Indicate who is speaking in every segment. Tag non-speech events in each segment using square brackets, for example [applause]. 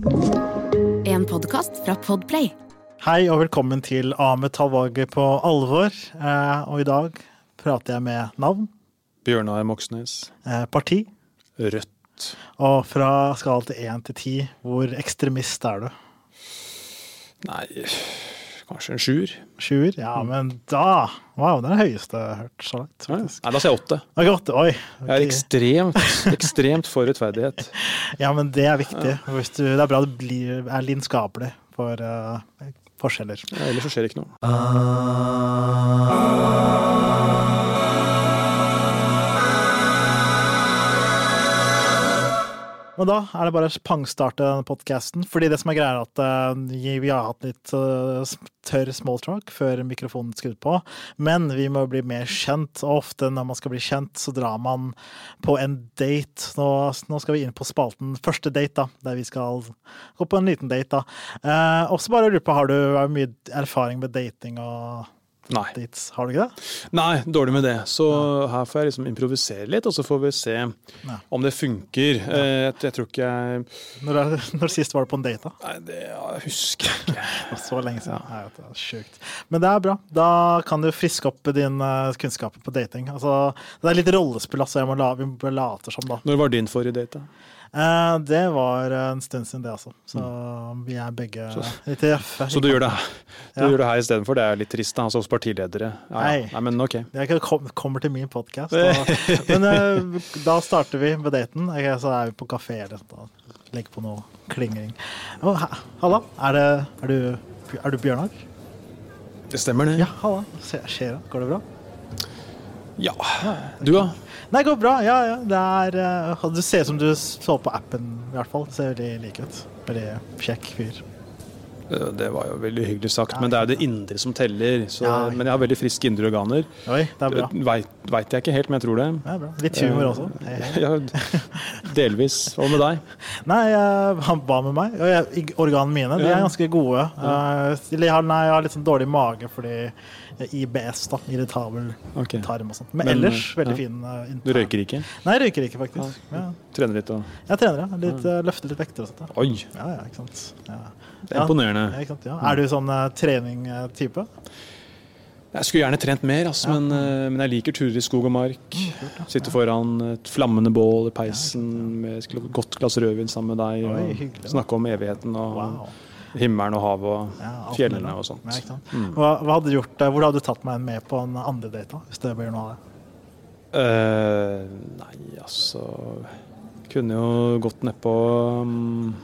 Speaker 1: En podkast fra Podplay.
Speaker 2: Hei og velkommen til Ahmed tar på alvor. Eh, og i dag prater jeg med navn,
Speaker 3: Bjørnar Moxnes.
Speaker 2: eh, parti,
Speaker 3: Rødt.
Speaker 2: og fra skala til én til ti, hvor ekstremist er du?
Speaker 3: Nei, kanskje en sjuer?
Speaker 2: Sjuer? Ja, men da Wow, det er det høyeste jeg har hørt så langt.
Speaker 3: Nei, da sier jeg åtte.
Speaker 2: Ok, åtte. Oi.
Speaker 3: Jeg er ekstremt, [laughs] ekstremt for rettferdighet.
Speaker 2: Ja, men det er viktig. Hvis du, det er bra du blir, er lidenskapelig for uh, forskjeller.
Speaker 3: Ja, ellers så skjer det ikke noe.
Speaker 2: Men da er det bare å pangstarte denne podkasten. Fordi det som er greia, er at eh, vi har hatt litt eh, tørr smalltalk før mikrofonen skrudd på. Men vi må bli mer kjent, og ofte når man skal bli kjent, så drar man på en date. Nå, nå skal vi inn på spalten Første date, da, der vi skal gå på en liten date. da. Eh, også bare lurer på, har du mye erfaring med dating og
Speaker 3: Nei.
Speaker 2: dates? Har du ikke det?
Speaker 3: Nei, dårlig med det. Så her får jeg liksom improvisere litt, og så får vi se om det funker. Ja. Jeg, jeg tror ikke jeg
Speaker 2: Når, er- [laughs] når sist var du på en date? da?
Speaker 3: Nei, det jeg husker jeg ikke. [laughs]
Speaker 2: Så lenge siden. Nei, det er sjukt. Men det er bra. Da kan du friske opp din uh, kunnskap på dating. Altså, det er litt rollespill, altså. Jeg må la, vi må late som, da.
Speaker 3: Når var din forrige date? da?
Speaker 2: Eh, det var en stund siden, det, altså. Så vi er begge litt røffe.
Speaker 3: Så du gjør det, du
Speaker 2: Ja.
Speaker 3: gjør det her istedenfor? Det er litt trist, da. Altså hos partiledere. Ja, ja.
Speaker 2: Nei.
Speaker 3: Nei, men ok.
Speaker 2: Jeg kommer til min podkast. [laughs] Men eh, da starter vi med daten. Okay, så er vi på kafé eller noe. Legger på noe klingring. Oh, halla, er, det, er, du, er du Bjørnar?
Speaker 3: Det stemmer, det.
Speaker 2: Ja, halla. Skjer det? Går det bra?
Speaker 3: Ja. Du, da?
Speaker 2: Nei, det går bra. Ja, ja. Det er uh, Du ser ut som du så på appen, i hvert fall. Det ser veldig lik ut. Veldig kjekk fyr.
Speaker 3: Eh, Det var jo veldig hyggelig sagt, men det er jo det indre som teller. Så. Men jeg har veldig friske indre organer.
Speaker 2: Oi, det er bra.
Speaker 3: Veit, veit jeg ikke helt, men jeg tror det.
Speaker 2: Det er bra. Litt humor også. Hei. [laughs]
Speaker 3: Ja, delvis. Hva med deg?
Speaker 2: Nei, eh, han ba med meg. Jeg, organene mine de er ganske gode. Eh, jeg har, nei, jeg har litt sånn dårlig mage fordi IBS, da. Irritabel
Speaker 3: okay.
Speaker 2: tarm og sånt. Men,
Speaker 3: Men,
Speaker 2: ellers veldig
Speaker 3: ja.
Speaker 2: fin. eh,
Speaker 3: Du røyker ikke?
Speaker 2: Nei, jeg røyker ikke, faktisk. Ja.
Speaker 3: Trener litt og
Speaker 2: Jeg trener, ja. Litt, eh, løfter litt vekter og sånt. Ja.
Speaker 3: Oi!
Speaker 2: Ja, ja, ikke sant. Ja.
Speaker 3: Det er imponerende.
Speaker 2: Ja, ikke sant? Ja. Er du sånn uh, trening-type?
Speaker 3: Jeg skulle gjerne trent mer, altså, men, eh, men jeg liker turer i skog og mark.
Speaker 2: Mm,
Speaker 3: Sitte foran et flammende bål i peisen med et godt glass rødvin sammen med deg.
Speaker 2: Oi,
Speaker 3: Og
Speaker 2: hyggelig.
Speaker 3: snakke om evigheten og
Speaker 2: Wow.
Speaker 3: himmelen og havet og
Speaker 2: Ja,
Speaker 3: fjellene og sånt.
Speaker 2: Ja.
Speaker 3: Mm.
Speaker 2: Hva, hva hadde gjort, eh, hvor hadde du tatt meg med på en andre date, da, hvis det blir noe av det?
Speaker 3: Uh, nei, altså Kunne jo gått nedpå um,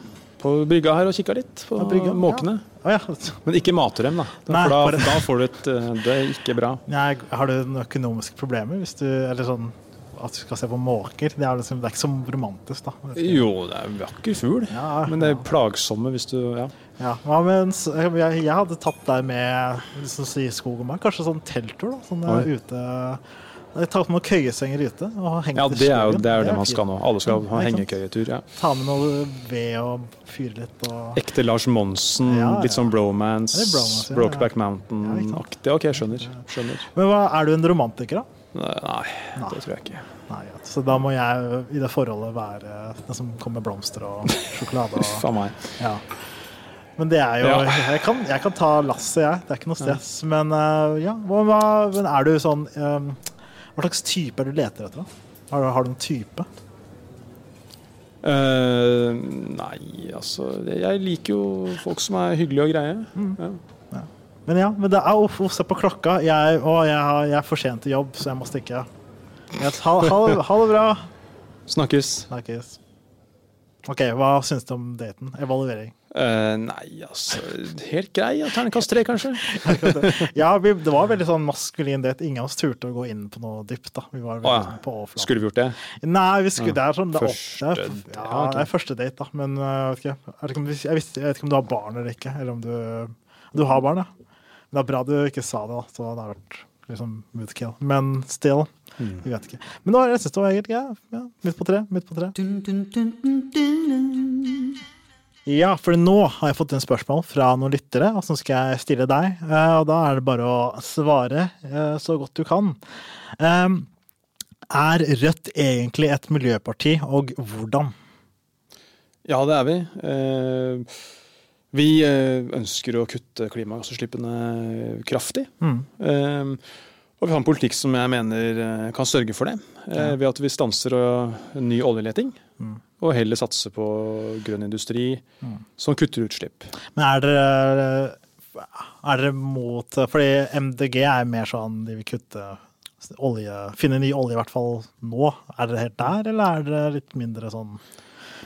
Speaker 3: på brygga her og kikka litt på
Speaker 2: ja, måkene.
Speaker 3: måkene.
Speaker 2: Oh, ja. [laughs]
Speaker 3: Men ikke mate dem, da.
Speaker 2: Nei,
Speaker 3: da,
Speaker 2: bare-
Speaker 3: da får du et eh, Det er ikke bra.
Speaker 2: Nei, har du noen økonomiske problemer hvis du Eller sånn at du skal se på måker? Det er, liksom, det er ikke så romantisk, da.
Speaker 3: Jo, det er en vakker fugl,
Speaker 2: Ja,
Speaker 3: men det er plagsomme hvis du Ja.
Speaker 2: Ja, hva med en s- jeg, jeg hadde tatt deg med liksom, i skog og mark. Kanskje sånn telttur, da. Sånn eh, ute Jeg tar med noen køyesenger ute
Speaker 3: ja, det er jo det, er jo det man skal nå. Alle skal ha hengekøyetur. Ja.
Speaker 2: Ta med noe ved og fyre litt og
Speaker 3: Ekte Lars Monsen,
Speaker 2: Ja, ja.
Speaker 3: litt sånn bromance,
Speaker 2: bromance,
Speaker 3: Brokeback Mountain-aktig. Ok, skjønner. skjønner.
Speaker 2: Men hva, er du en romantiker, da?
Speaker 3: Nei,
Speaker 2: Nei.
Speaker 3: det tror jeg ikke.
Speaker 2: Nei, ja. Så da må jeg i det forholdet være den som kommer med blomster og sjokolade. Og, [laughs]
Speaker 3: Faen meg.
Speaker 2: ja. Men det er jo
Speaker 3: Ja.
Speaker 2: jeg, kan, jeg kan ta lasset, jeg. Det er ikke noe stress. Men eh, ja, hva, men er du sånn eh, Hva slags type er du leter etter? da? Har du, har du en type?
Speaker 3: Uh, nei, altså Jeg liker jo folk som er hyggelige og greie.
Speaker 2: Mm.
Speaker 3: Ja.
Speaker 2: Men ja, men det er uff, uff, se på klokka. Jeg, å, jeg, har- jeg er for sent til jobb, så jeg må stikke. Ja, Ha, ha, ha det bra.
Speaker 3: Snakkes.
Speaker 2: Snakkes. OK, hva syns du om daten? Evaluering.
Speaker 3: Eh, nei, altså Helt grei. Ja, Terningkast tre, kanskje. [laughs]
Speaker 2: Ja, vi, det var veldig sånn maskulin date. Ingen av oss turte å gå inn på noe dypt. da. Vi var veldig
Speaker 3: oh, ja.
Speaker 2: sånn på overflaten.
Speaker 3: Skulle vi gjort det?
Speaker 2: Nei, vi skulle, det er sånn det er, opp-
Speaker 3: Første
Speaker 2: det er,
Speaker 3: date,
Speaker 2: ja,
Speaker 3: ja,
Speaker 2: det er første date, da. Men jeg vet ikke, jeg vet om, jeg, vet, jeg vet ikke om du har barn eller ikke. Eller om du Du har barn, ja. Men det er bra du ikke sa det, da. Så det har vært liksom moodkill. Men still.
Speaker 3: Mm.
Speaker 2: Vi vet ikke. Men det var, jeg syns det var helt greit. Ja, midt på tre. Midt på tre. Ja, for nå har jeg fått inn spørsmål fra noen lyttere, og så skal jeg stille deg. Eh, Og da er det bare å svare eh, så godt du kan. Eh, Er Rødt egentlig et miljøparti, og hvordan?
Speaker 3: Ja, det er vi. Eh, vi eh, ønsker å kutte klimagassutslippene kraftig.
Speaker 2: Mm.
Speaker 3: Eh, og vi har en politikk som jeg mener kan sørge for det. ja. Ved at vi stanser ny oljeleting.
Speaker 2: Mm.
Speaker 3: Og heller satse på grønn industri
Speaker 2: Mm.
Speaker 3: som kutter utslipp.
Speaker 2: Men er dere, er dere mot Fordi MDG er mer sånn de vil kutte olje Finne ny olje, i hvert fall nå. Er dere helt der, eller er dere litt mindre sånn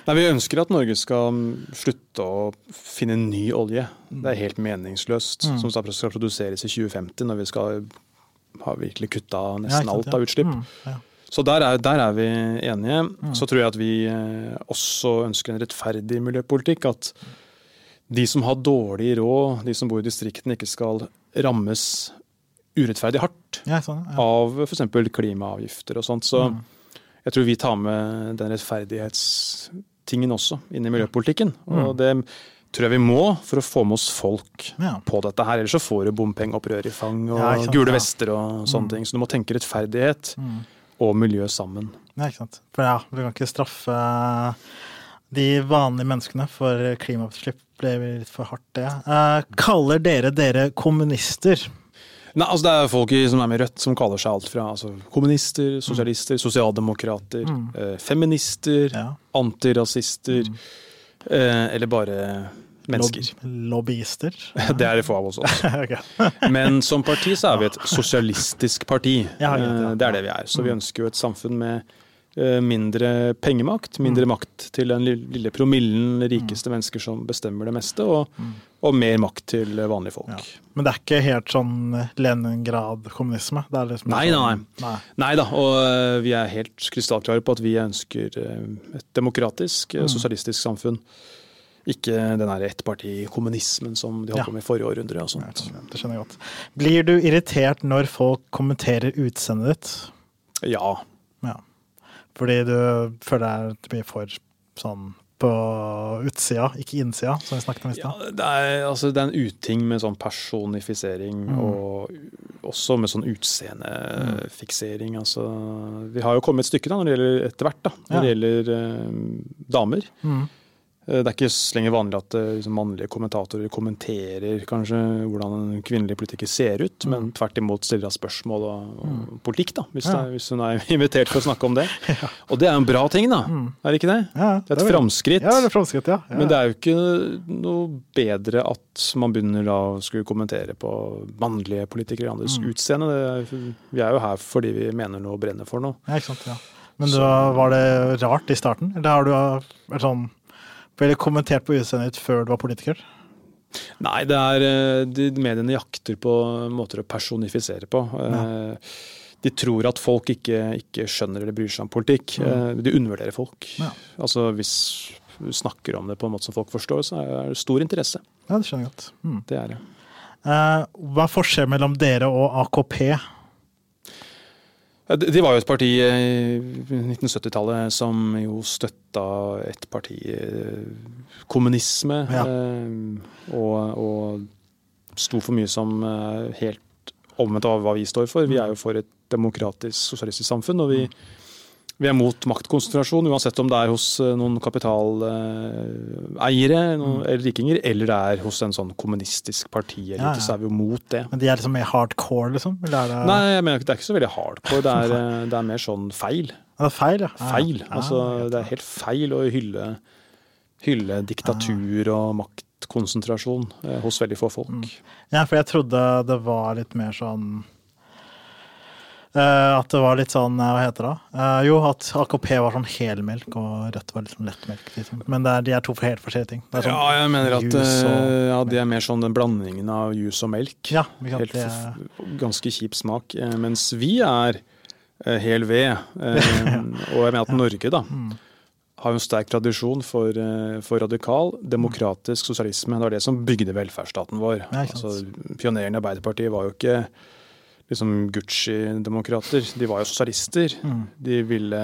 Speaker 3: Nei, Vi ønsker at Norge skal mm, slutte å finne ny olje. Det er helt meningsløst.
Speaker 2: Mm.
Speaker 3: Som skal produseres i 2050, når vi skal ha virkelig kutta nesten
Speaker 2: ja, sant,
Speaker 3: alt av utslipp. Ja.
Speaker 2: Mm, ja.
Speaker 3: Så der er, der er vi enige.
Speaker 2: Mm.
Speaker 3: Så tror jeg at vi eh, også ønsker en rettferdig miljøpolitikk. At de som har dårlig råd, de som bor i distriktene, ikke skal rammes urettferdig hardt
Speaker 2: Ja, sånn, ja.
Speaker 3: av f.eks. klimaavgifter og sånt. Så
Speaker 2: Mm.
Speaker 3: jeg tror vi tar med den rettferdighetstingen også inn i miljøpolitikken. Og
Speaker 2: Mm.
Speaker 3: det tror jeg vi må for å få med oss folk
Speaker 2: Ja.
Speaker 3: på dette her. Ellers så får du bompengeopprør i fang og
Speaker 2: Ja, sant,
Speaker 3: gule vester og sånne
Speaker 2: Mm.
Speaker 3: ting. Så du må tenke rettferdighet
Speaker 2: Mm.
Speaker 3: Og miljø sammen.
Speaker 2: Ja, ikke sant. For ja, vi kan ikke straffe de vanlige menneskene for klimautslipp. Det blir litt for hardt, det. Eh, kaller dere dere kommunister?
Speaker 3: Nei, altså Det er folk i, som er med i Rødt som kaller seg alt fra altså, kommunister, sosialister, sosialdemokrater,
Speaker 2: Mm.
Speaker 3: eh, feminister,
Speaker 2: Ja.
Speaker 3: antirasister,
Speaker 2: Mm.
Speaker 3: eh, eller bare mennesker.
Speaker 2: Lob lobbyister? [laughs]
Speaker 3: Det er det få av oss også. [laughs] [laughs] Men som parti så er vi et sosialistisk parti.
Speaker 2: Ja, vet det.
Speaker 3: Eh, er det vi er. Så vi
Speaker 2: Mm.
Speaker 3: ønsker jo et samfunn med eh, mindre pengemakt, mindre
Speaker 2: Mm.
Speaker 3: makt til den lille promillen rikeste mennesker som bestemmer det meste, og,
Speaker 2: Mm.
Speaker 3: og mer makt til vanlige folk.
Speaker 2: Ja. Men det er ikke helt sånn Leningrad-kommunisme? Liksom
Speaker 3: Nei,
Speaker 2: sånn,
Speaker 3: nei, Nei da, og eh, vi er helt krystallklare på at vi ønsker eh, et demokratisk, eh,
Speaker 2: Mm.
Speaker 3: sosialistisk samfunn. Ikke den ettpartikommunismen som de holdt
Speaker 2: Ja.
Speaker 3: på med i forrige århundre og sånt.
Speaker 2: Ja, Det skjønner jeg godt. Blir du irritert når folk kommenterer utseendet ditt?
Speaker 3: Ja.
Speaker 2: Ja. Fordi du føler deg mye for sånn på utsida, ikke innsida, som vi snakket om i
Speaker 3: ja det, er, altså, det er en uting med sånn personifisering,
Speaker 2: Mm.
Speaker 3: og også med sånn utseendefiksering. Altså, vi har jo kommet et stykke da, når det gjelder etter hvert, da, når det gjelder eh, damer.
Speaker 2: Mm.
Speaker 3: Eh, Det er ikke lenger vanlig at eh, liksom, mannlige kommentatorer kommenterer kanskje hvordan en kvinnelig politiker ser ut, men tvert imot stiller av spørsmål og, og politikk, da, hvis,
Speaker 2: Mm. Ja.
Speaker 3: det hvis hun er [laughs] invitert for å snakke om det. [laughs] Og det er en bra ting, da.
Speaker 2: Mm.
Speaker 3: Er det ikke det?
Speaker 2: Ja,
Speaker 3: Det er et framskritt.
Speaker 2: Ja, det er framskritt, ja. ja.
Speaker 3: Men det er jo ikke noe bedre at man begynner da å skulle kommentere på mannlige politikere i andres
Speaker 2: Mm.
Speaker 3: utseende. Er, vi er jo her fordi vi mener noe og brenner for noe.
Speaker 2: Ja, ikke sant, ja. Men var, var det rart i starten? Eller har du vært sånn Ble det kommentert på utseendet ditt før du var politiker?
Speaker 3: Nei, det er eh, de mediene jakter på måter å personifisere på. Ja. De tror at folk ikke, ikke skjønner eller bryr seg om politikk. Eh, De undervurderer folk.
Speaker 2: Ja.
Speaker 3: Altså Hvis du snakker om det på en måte som folk forstår, så er det stor interesse.
Speaker 2: Ja, det skjønner jeg godt. Mm.
Speaker 3: Det er det.
Speaker 2: Eh, hva er forskjellen mellom dere og AKP?
Speaker 3: De var jo et parti eh, i 1970-tallet som jo støtta et parti eh, kommunisme.
Speaker 2: Ja.
Speaker 3: eh, Og, og sto for mye som helt omvendt av hva vi står for. Vi er jo for et demokratisk, sosialistisk samfunn. og vi vi er mot maktkonsentrasjon, uansett om det er hos eh, noen kapitaleiere noen, eller rikinger, eller det er hos en sånn kommunistisk parti, eller
Speaker 2: Ja, ja.
Speaker 3: så er vi jo mot det.
Speaker 2: Men de er liksom mer hardcore, liksom? Eller er det,
Speaker 3: Nei, jeg mener det er ikke så veldig hardcore. Det er, eh, det er mer sånn feil.
Speaker 2: Ja, det feil, ja?
Speaker 3: Feil. Altså, det er helt feil å hylle, hylle diktatur og maktkonsentrasjon eh, hos veldig få folk.
Speaker 2: Mm. Ja, for jeg trodde det var litt mer sånn At det var litt sånn, eh, hva heter det? Uh, jo, at AKP var sånn helmelk, og Rødt var litt sånn lettmelk. Liksom. Men det er, de er to helt forskjellige ting. Det er sånn,
Speaker 3: Ja, jeg mener at eh, ja, de er mer sånn den blandingen av juice og melk.
Speaker 2: Ja,
Speaker 3: Helt
Speaker 2: det-
Speaker 3: ganske kjip smak. eh, Mens vi er eh, hel ved. eh, [laughs] Og jeg mener at Norge, da,
Speaker 2: Mm.
Speaker 3: har en sterk tradisjon for, eh, for radikal, demokratisk sosialisme. Det var det som bygde velferdsstaten vår. Altså, pionerene i Arbeiderpartiet var jo ikke liksom Gucci-demokrater. De var jo sosialister.
Speaker 2: Mm.
Speaker 3: De ville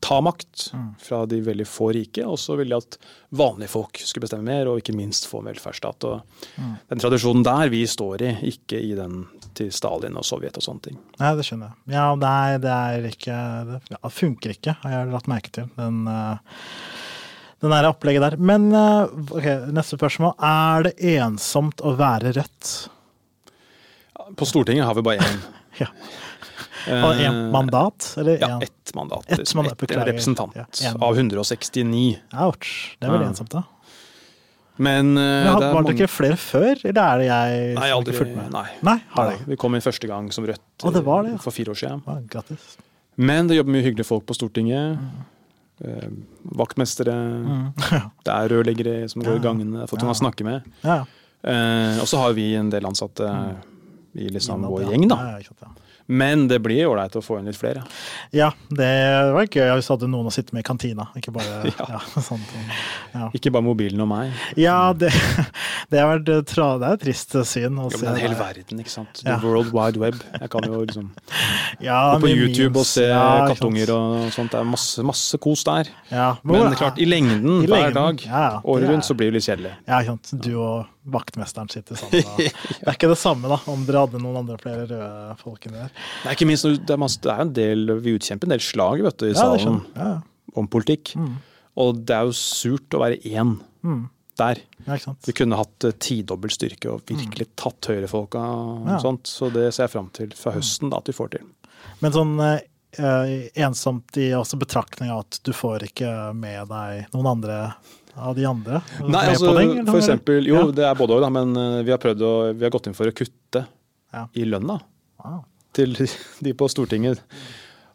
Speaker 3: ta makt
Speaker 2: Mm.
Speaker 3: fra de veldig få rike, og så ville de at vanlige folk skulle bestemme mer, og ikke minst få en velferdsstat. Og
Speaker 2: Mm.
Speaker 3: Den tradisjonen der vi står i, ikke i den til Stalin og Sovjet og sånne ting.
Speaker 2: Nei, det skjønner jeg. Ja, nei, det er ikke Det funker ikke, har jeg lagt merke til. Den, eh, den der opplegget der. Men eh, ok, neste spørsmål. Er det ensomt å være Rødt?
Speaker 3: På Stortinget har vi bare én. [laughs]
Speaker 2: Ja. Og
Speaker 3: Eh,
Speaker 2: én mandat? Eller
Speaker 3: Ja,
Speaker 2: en...
Speaker 3: ett mandat.
Speaker 2: Ett mandat,
Speaker 3: Ett representant
Speaker 2: Ja,
Speaker 3: av 169.
Speaker 2: Ouch. Det er
Speaker 3: Ja.
Speaker 2: ensomt, da.
Speaker 3: Men, eh,
Speaker 2: Men
Speaker 3: er
Speaker 2: Var det ikke flere før, eller er det jeg
Speaker 3: Nei, aldri.
Speaker 2: ikke fulgte med?
Speaker 3: Nei.
Speaker 2: Nei, har det.
Speaker 3: Vi kom inn første gang som Rødt
Speaker 2: Å, det det, ja.
Speaker 3: eh, for fire år siden.
Speaker 2: Ja.
Speaker 3: Men det jobber mye hyggelige folk på Stortinget. Eh, vaktmestere.
Speaker 2: Mm. [laughs] Ja.
Speaker 3: Det er rørleggere som går i gangene. Det har fått noen å snakke med.
Speaker 2: Ja.
Speaker 3: Eh, og så har vi en del ansatte i liksom vår gjeng, da.
Speaker 2: Ja.
Speaker 3: Men det blir ålreit å få inn litt flere.
Speaker 2: Ja, det var gøy hvis du hadde noen å sitte med i kantina. Ikke bare [laughs]
Speaker 3: Ja.
Speaker 2: ja. sånt. Ja,
Speaker 3: Ikke bare mobilen og meg.
Speaker 2: ja det, [laughs] det, har vært eh, det er et trist syn å se.
Speaker 3: men er
Speaker 2: hele
Speaker 3: verden, ikke sant. The World Wide Web. Jeg kan jo liksom [laughs]
Speaker 2: Ja,
Speaker 3: gå på
Speaker 2: YouTube
Speaker 3: YouTube og se kattunger og sånt. Det er masse, masse kos der.
Speaker 2: ja,
Speaker 3: Men er klart, i lengden,
Speaker 2: I
Speaker 3: hver dag, året
Speaker 2: er-
Speaker 3: rundt, så blir det litt kjedelig.
Speaker 2: Ja, ikke sant. Du og vaktmesteren sitter sammen. Da. [laughs] Det er ikke det samme da, om dere hadde noen andre flere røde folk inni der.
Speaker 3: Nei, ikke minst, det er, masse, det er en del, Vi utkjemper en del slag vet du, i
Speaker 2: Ja,
Speaker 3: salen.
Speaker 2: Ja,
Speaker 3: om politikk.
Speaker 2: Mm.
Speaker 3: Og det er jo surt å være én
Speaker 2: Mm.
Speaker 3: der.
Speaker 2: ja.
Speaker 3: Vi kunne hatt eh, tidobbel styrke og virkelig tatt høyrefolka og
Speaker 2: Mm.
Speaker 3: Sånt. Så det ser jeg fram til fra høsten da, at vi får til.
Speaker 2: Men sånn eh, ensomt i også betraktning av at du får ikke med deg noen andre av de andre
Speaker 3: Nei, altså,
Speaker 2: den,
Speaker 3: for eksempel, jo,
Speaker 2: Ja.
Speaker 3: det er både òg, men eh, vi har prøvd å, vi har gått inn for å kutte
Speaker 2: Ja.
Speaker 3: i lønna
Speaker 2: Wow.
Speaker 3: til [laughs] de på Stortinget.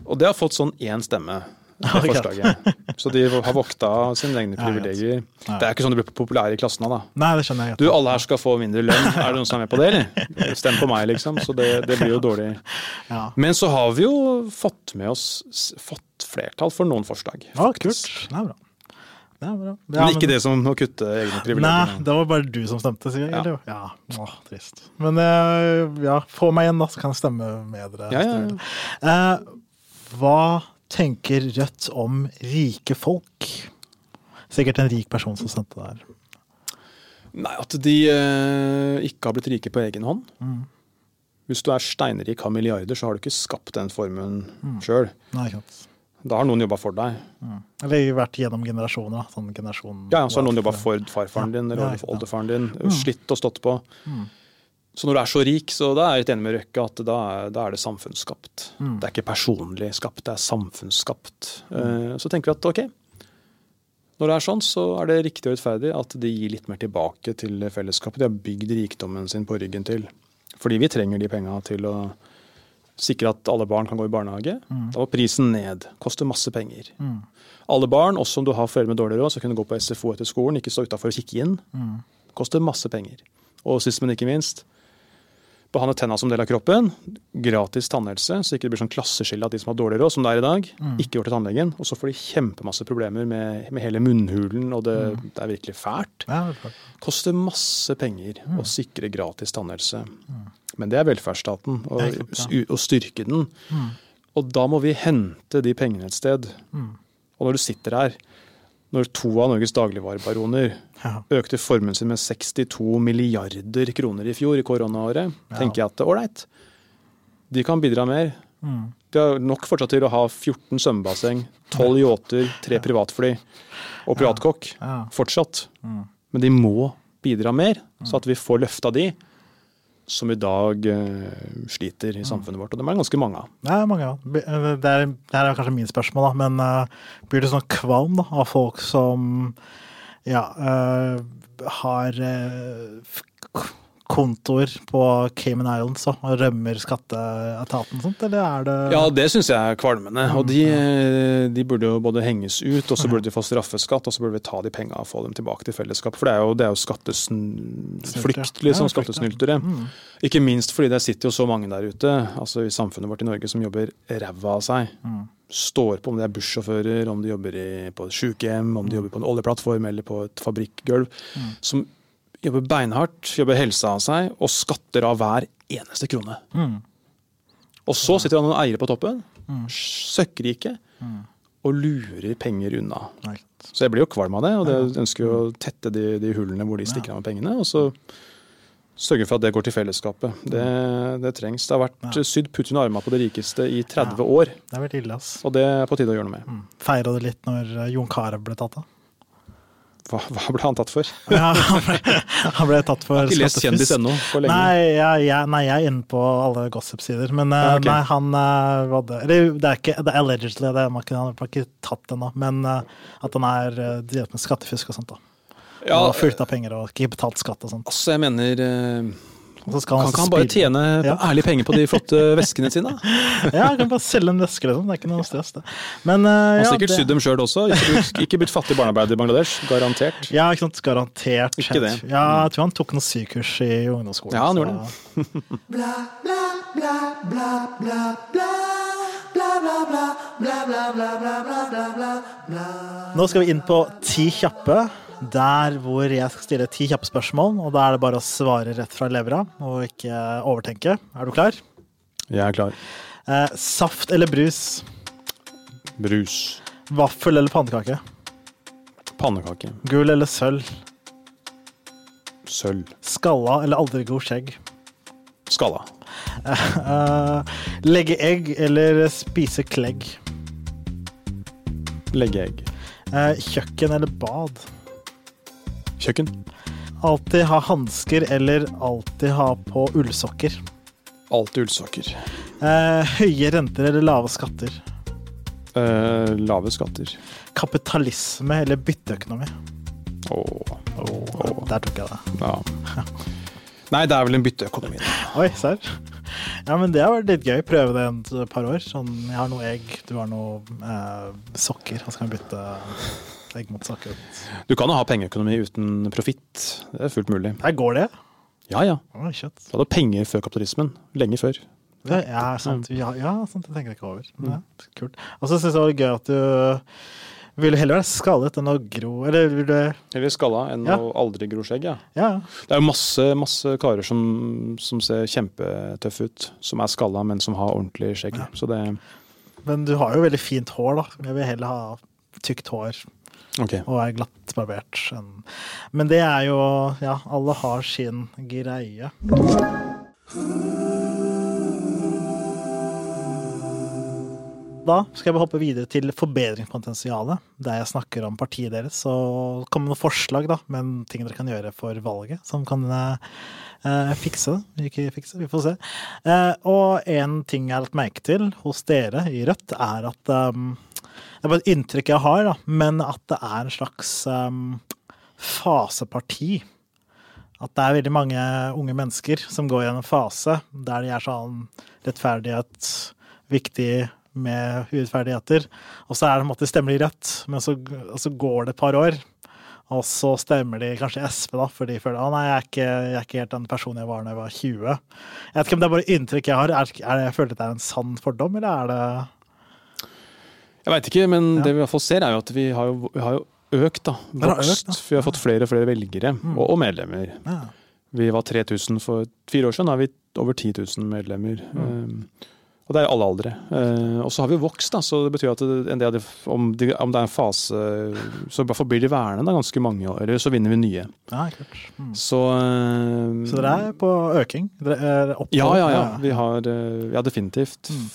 Speaker 3: Og det har fått sånn én stemme. Det forslaget. Så de har vokta sine egne
Speaker 2: Ja,
Speaker 3: privilegier.
Speaker 2: Ja.
Speaker 3: Det er ikke sånn du blir populære i klassene, da.
Speaker 2: Nei, det skjønner jeg.
Speaker 3: Du, alle her skal få mindre lønn. Er det noen som er med på det, eller? Stem på meg, liksom. Så det, det blir jo dårlig.
Speaker 2: Ja.
Speaker 3: Men så har vi jo fått med oss fått flertall for noen forslag.
Speaker 2: Ja, kult. Det er bra. Det bra. Ja,
Speaker 3: Men ikke det som å kutte egne privilegier?
Speaker 2: Nei, det var bare du som stemte, jeg.
Speaker 3: Ja.
Speaker 2: Ja. Åh, trist. Men eh, ja, få meg igjen, da, så kan jeg stemme med dere.
Speaker 3: Ja, ja, ja.
Speaker 2: Eh, hva tenker Rødt om rike folk? Sikkert en rik person som sendte det her.
Speaker 3: Nei, at de eh, ikke har blitt rike på egen hånd.
Speaker 2: Mm.
Speaker 3: Hvis du er steinrik, har milliarder, så har du ikke skapt den formuen
Speaker 2: Mm.
Speaker 3: sjøl. Da har noen jobba for deg.
Speaker 2: Mm. Eller vært gjennom generasjoner. Sånn generasjon
Speaker 3: Ja, Så har noen jobba for farfaren din eller
Speaker 2: Ja, ja, ja.
Speaker 3: oldefaren din.
Speaker 2: Mm.
Speaker 3: Slitt og stått på.
Speaker 2: Mm.
Speaker 3: Så når du er så rik, så da er jeg litt enig med Røkke at da da er det samfunnsskapt.
Speaker 2: Mm.
Speaker 3: Det er ikke personlig skapt, det er samfunnsskapt. Eh, Så tenker vi at ok, når det er sånn, så er det riktig og rettferdig at de gir litt mer tilbake til fellesskapet. De har bygd rikdommen sin på ryggen til. Fordi vi trenger de penga til å sikre at alle barn kan gå i barnehage.
Speaker 2: Mm.
Speaker 3: Da var prisen ned. Koster masse penger.
Speaker 2: Mm.
Speaker 3: Alle barn, også om du har foreldre med dårlig råd, skal kunne gå på SFO etter skolen, ikke stå utafor og kikke inn.
Speaker 2: Mm.
Speaker 3: Koster masse penger. Og sist, men ikke minst, behandle tenna som del av kroppen. Gratis tannhelse, så ikke det blir sånn klasseskille at de som har dårlig råd, som det er i dag,
Speaker 2: Mm.
Speaker 3: ikke går til tannlegen. Og så får de kjempemasse problemer med, med hele munnhulen, og det, det er virkelig fælt.
Speaker 2: Ja, det er.
Speaker 3: Koster masse penger
Speaker 2: Mm.
Speaker 3: å sikre gratis tannhelse. Men det er velferdsstaten, og,
Speaker 2: Det er klart, ja.
Speaker 3: og styrke den.
Speaker 2: Mm.
Speaker 3: Og da må vi hente de pengene et sted.
Speaker 2: Mm.
Speaker 3: Og når du sitter her, når to av Norges dagligvarebaroner
Speaker 2: Ja.
Speaker 3: økte formuen sin med 62 milliarder kroner i fjor, i koronaåret,
Speaker 2: Ja.
Speaker 3: tenker jeg at ålreit, de kan bidra mer.
Speaker 2: Mm.
Speaker 3: De har nok fortsatt til å ha 14 svømmebasseng, 12 yachter, tre privatfly og privatkokk.
Speaker 2: Ja.
Speaker 3: Fortsatt.
Speaker 2: Mm.
Speaker 3: Men de må bidra mer, så at vi får løfta de som i dag uh, sliter i samfunnet vårt. Og dem er det ganske mange av.
Speaker 2: Det er mange. Be- eh, Det er, det er kanskje min spørsmål, da, men uh, blir du sånn kvalm da, av folk som ja, uh, har kontoer på Cayman Islands og rømmer skatteetaten og sånt, eller er det
Speaker 3: Ja, det syns jeg er kvalmende. Og de, de burde jo både henges ut, og så burde de få straffeskatt, og så burde vi ta de penga og få dem tilbake til fellesskapet. For det er jo, det er jo skatteflykt, liksom. Skattesnyltere.
Speaker 2: Mm.
Speaker 3: Ikke minst fordi det sitter jo så mange der ute, altså i samfunnet vårt i Norge, som jobber ræva av seg.
Speaker 2: Mm.
Speaker 3: Står på om de er bussjåfører, om de jobber i, på et sykehjem, om de jobber på en oljeplattform eller på et fabrikkgulv.
Speaker 2: Mm.
Speaker 3: Som jobber beinhardt, jobber helsa av seg, og skatter av hver eneste krone.
Speaker 2: Mm.
Speaker 3: Og så sitter det noen eiere på toppen,
Speaker 2: Mm.
Speaker 3: søkkrike,
Speaker 2: Mm.
Speaker 3: og lurer penger unna.
Speaker 2: Right.
Speaker 3: Så jeg blir jo kvalm av det, og det ønsker jo å tette de, de hullene hvor de stikker av med pengene. Og så sørge for at det går til fellesskapet. Det, det trengs. Det har vært
Speaker 2: Ja.
Speaker 3: sydd Putin i armene på de rikeste i 30
Speaker 2: Ja.
Speaker 3: år,
Speaker 2: Det er vært ille, ass.
Speaker 3: og det er på tide å gjøre noe med.
Speaker 2: Mm. Feira det litt når eh, Jon Carew ble tatt av?
Speaker 3: Hva, hva ble han tatt for?
Speaker 2: Ja, han, ble, han ble tatt for
Speaker 3: Jeg har ikke lest
Speaker 2: Kjendis
Speaker 3: ennå for lenge.
Speaker 2: Nei, jeg, jeg, nei, jeg er inne på alle gossip-sider. Men eh,
Speaker 3: Ja, okay.
Speaker 2: nei, han eh, det, eller, det er ikke det er allegedly, det man kan- han har ikke tatt ennå. Men eh, at han er drevet med skattefusk og sånt. da.
Speaker 3: Ja,
Speaker 2: og fulgt av penger og ikke betalt skatt og sånt.
Speaker 3: altså, jeg mener eh,
Speaker 2: Og så skal
Speaker 3: Kan
Speaker 2: han
Speaker 3: ikke han bare tjene
Speaker 2: Ja.
Speaker 3: ærlige penger på de flotte veskene sine?
Speaker 2: Ja, han kan bare selge en veske, liksom. Det er ikke noe stress, det. Men uh,
Speaker 3: Han har
Speaker 2: ja,
Speaker 3: sikkert
Speaker 2: det-
Speaker 3: sydd dem sjøl også. Ikke ikke blitt fattig barnearbeider i Bangladesh. Garantert.
Speaker 2: Ja, ikke sant. Garantert.
Speaker 3: Ikke det.
Speaker 2: Ja, jeg tror han tok noen sykurs i ungdomsskolen.
Speaker 3: Ja, han gjorde det
Speaker 2: Nå skal vi inn på Ti kjappe, der hvor jeg skal stille ti kjappe spørsmål. Og da er det bare å svare rett fra levra, og ikke overtenke. Er du klar?
Speaker 3: Jeg er klar.
Speaker 2: Eh, saft eller brus?
Speaker 3: Brus.
Speaker 2: Vaffel eller pannekake?
Speaker 3: Pannekake.
Speaker 2: Gull eller sølv?
Speaker 3: Sølv.
Speaker 2: Skalla eller aldri god skjegg?
Speaker 3: Skalla.
Speaker 2: Eh, legge egg eller spise klegg?
Speaker 3: Legge egg.
Speaker 2: Eh, kjøkken eller bad?
Speaker 3: Kjøkken.
Speaker 2: Alltid ha hansker eller alltid ha på ullsokker?
Speaker 3: Alltid ullsokker.
Speaker 2: Eh, høye renter eller lave skatter?
Speaker 3: Eh, lave skatter.
Speaker 2: Kapitalisme eller bytteøkonomi?
Speaker 3: Åh. Åh.
Speaker 2: Der tok jeg det.
Speaker 3: Ja. Nei, det er vel en bytteøkonomi. [laughs]
Speaker 2: Oi, serr? Ja, men det har vært litt gøy. Prøve det et par år. Sånn, jeg har noe egg, du har noe eh, sokker, og så kan vi bytte.
Speaker 3: Du kan jo ha pengeøkonomi uten profitt. Det er fullt mulig.
Speaker 2: Her går det.
Speaker 3: Ja ja.
Speaker 2: Oh.
Speaker 3: Du hadde penger før kapitalismen. Lenge før.
Speaker 2: Ja, ja, sant. Ja, ja, sant. Det tenker jeg ikke over. Ja, kult. Og så syns jeg det var gøy at du vil du heller være skallet enn å gro Eller vil du
Speaker 3: Eller skalla enn
Speaker 2: Ja.
Speaker 3: å aldri gro skjegg. Ja.
Speaker 2: Ja.
Speaker 3: Det er jo masse, masse karer som, som ser kjempetøffe ut, som er skalla, men som har ordentlig skjegg. Så det
Speaker 2: Men du har jo veldig fint hår, da. Jeg vil heller ha tykt hår
Speaker 3: Ok.
Speaker 2: og er glattbarbert. Men det er jo Ja, alle har sin greie. Da skal jeg hoppe videre til forbedringspotensialet, der jeg snakker om partiet deres og kommer med noen forslag da, med ting dere kan gjøre for valget, som kan eh, fikse det. Ikke fikse, vi får se. Eh, og en ting jeg har lagt merke til hos dere i Rødt, er at um, Det er bare et inntrykk jeg har, da, men at det er en slags um, faseparti. At det er veldig mange unge mennesker som går gjennom en fase der de er sånn rettferdighet viktig med urettferdigheter. Og så er det en måte stemmer de rødt, men så, så går det et par år. Og så stemmer de kanskje SV, da, for de føler at nei, er, ikke, jeg er ikke helt den personen jeg var da jeg var 20. Jeg vet ikke om det er bare inntrykk jeg har. Er, er jeg føler at det er en sann fordom, eller er det
Speaker 3: Jeg veit ikke, men
Speaker 2: Ja.
Speaker 3: det vi i hvert fall ser, er jo at vi har jo, vi har jo økt, da. Vokst.
Speaker 2: økt, da.
Speaker 3: Vi har fått flere og flere velgere, og, og medlemmer.
Speaker 2: ja.
Speaker 3: Vi var 3000 for fire år siden, nå er vi over 10 000 medlemmer. Um, og det er alle aldre. Uh, og så har vi vokst, da, så det betyr at det, en del av det, om, det, om det er en fase, så i hvert fall blir de værende da, ganske mange år, eller så vinner vi nye.
Speaker 2: ja klart. Mm.
Speaker 3: Så, uh,
Speaker 2: Så dere er på øking? Dere er oppover?
Speaker 3: Ja, ja, ja. Vi har uh, Ja, definitivt.
Speaker 2: Mm.